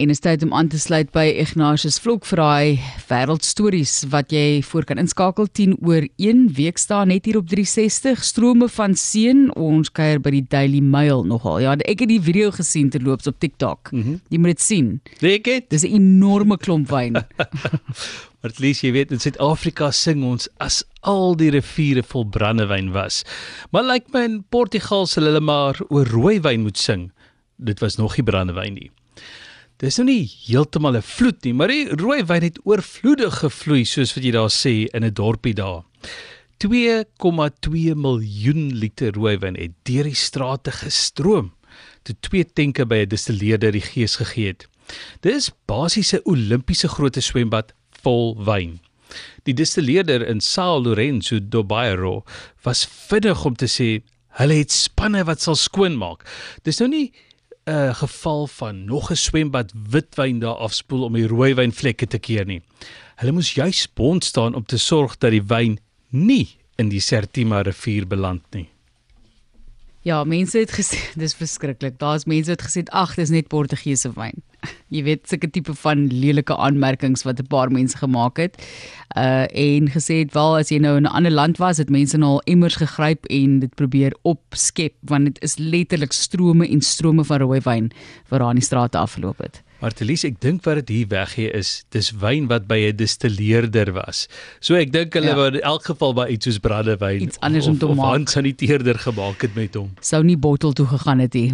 en is tyd om aan te sluit by Ignatius Vlok vir daai wêreldstories wat jy voor kan inskakel 10 oor 1 week staan net hier op 360 strome van seën. Ons kuier by die Daily Mail nogal. Ja ek het die video gesien terloops op TikTok. Mm -hmm. jy moet dit sien. Ek het dis 'n enorme klomp wyn. Maar lees jy weet in Suid-Afrika sing ons as al die riviere vol brandewyn was. Maar lyk like my in Portugal sal hulle maar oor rooiwyn moet sing. Dit was nog nie brandewyn nie Dis nou nie heeltemal 'n vloed nie, maar die rooi wyn het oorvloedig gevloei soos wat jy daar sê in 'n dorpie daar. 2,2 miljoen liter rooi wyn het deur die strate gestroom toe twee tenke by 'n distilleerder die gees gegee het. Dis basies 'n Olimpiese grootte swembad vol wyn. Die distilleerder in São Lourenço do Bairro was vinnig om te sê hulle het spanne wat sal skoonmaak. Dis nou nie 'n geval van nog 'n swembad witwyn daar afspoel om die rooiwyn vlekke te keer nie. Hulle moes juis bond staan om te sorg dat die wyn nie in die Sertima rivier beland nie. Ja, mense het gesê dis verskriklik. Daar's mense wat gesê ag, dis net Portugese wyn. Jy weet sulke tipe van lelike aanmerkings wat 'n paar mense gemaak het. Uh en gesê het wel as jy nou in 'n ander land was, het mense nou al emmers gegryp en dit probeer opskep want dit is letterlik strome en strome van rooi wyn wat daar in die strate afgeloop het. Maar Telies, ek dink wat dit hier weggee is, dis wyn wat by 'n distilleerder was. So ek dink hulle ja. wou in elk geval by iets soos brandewyn iets anders om te maak. Of 'n saniteerder gemaak het met hom. Sou nie bottel toe gegaan het nie.